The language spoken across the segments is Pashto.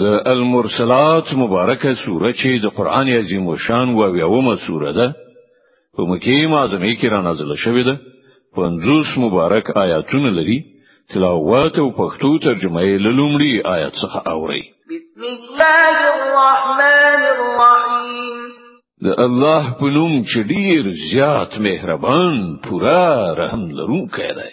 د المرسلات مبارکه سوره چې د قران عظیم و شان و اومه سوره ده په مکه معظمه کې را نازله شوې ده 50 مبارک آیاتونه لري تلاوت او پښتو ترجمه یې لومړی آیت څخه اوري بسم الله الرحمن الرحیم د الله په نوم چې ډیر زیات مهربان پورا رحم لرونکی دی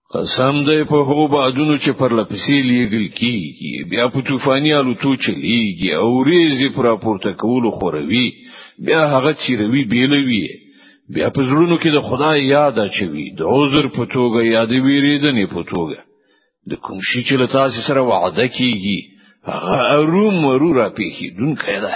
قسم دی په هغو بادونو چې پر لپسې لیږل کیږي بیا په طوفاني الوتو چلیږي او ریزې پر راپورته کولو خوروي بیا هغه چیروي بیلوي بیا په زړونو کې د خدای یاد اچوي د عذر په توګه یا د ویریدنې په توګه د کوم شي چې له تاسو سره وعده کیږي هغه اروم ورو را پیخي دونکې ده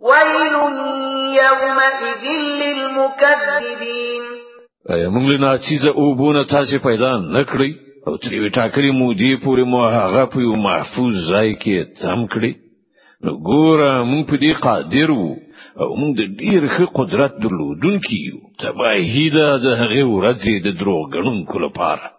ويل يومئذ للمكذبين ایا موږ له ناچیزه اوبونه تاسو پیدا نکړی او تری وټاکلی مو دی پورې مو هغه په یو محفوظ ځای کې تم کړی نو ګوره موږ په دې قادر وو او موږ د ډیر ښه قدرت درلودونکي یو تباهی ده د هغه ورځې د دروغ غنونکو لپاره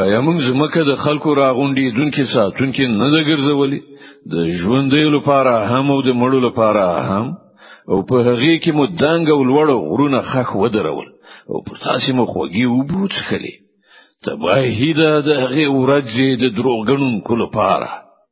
ایا موږ زمکه د خلکو راغونډې دونکو ساتونکو نه د ګرځولې د ژوندې لپاره هم او د مړو لپاره هم او په هغه کې مو دنګ او لوړ غرونه خخ ودرول او پر تاسو مو خوږی وبوت خلی تباهی ده د هغه ورځې د دروغګنونکو لپاره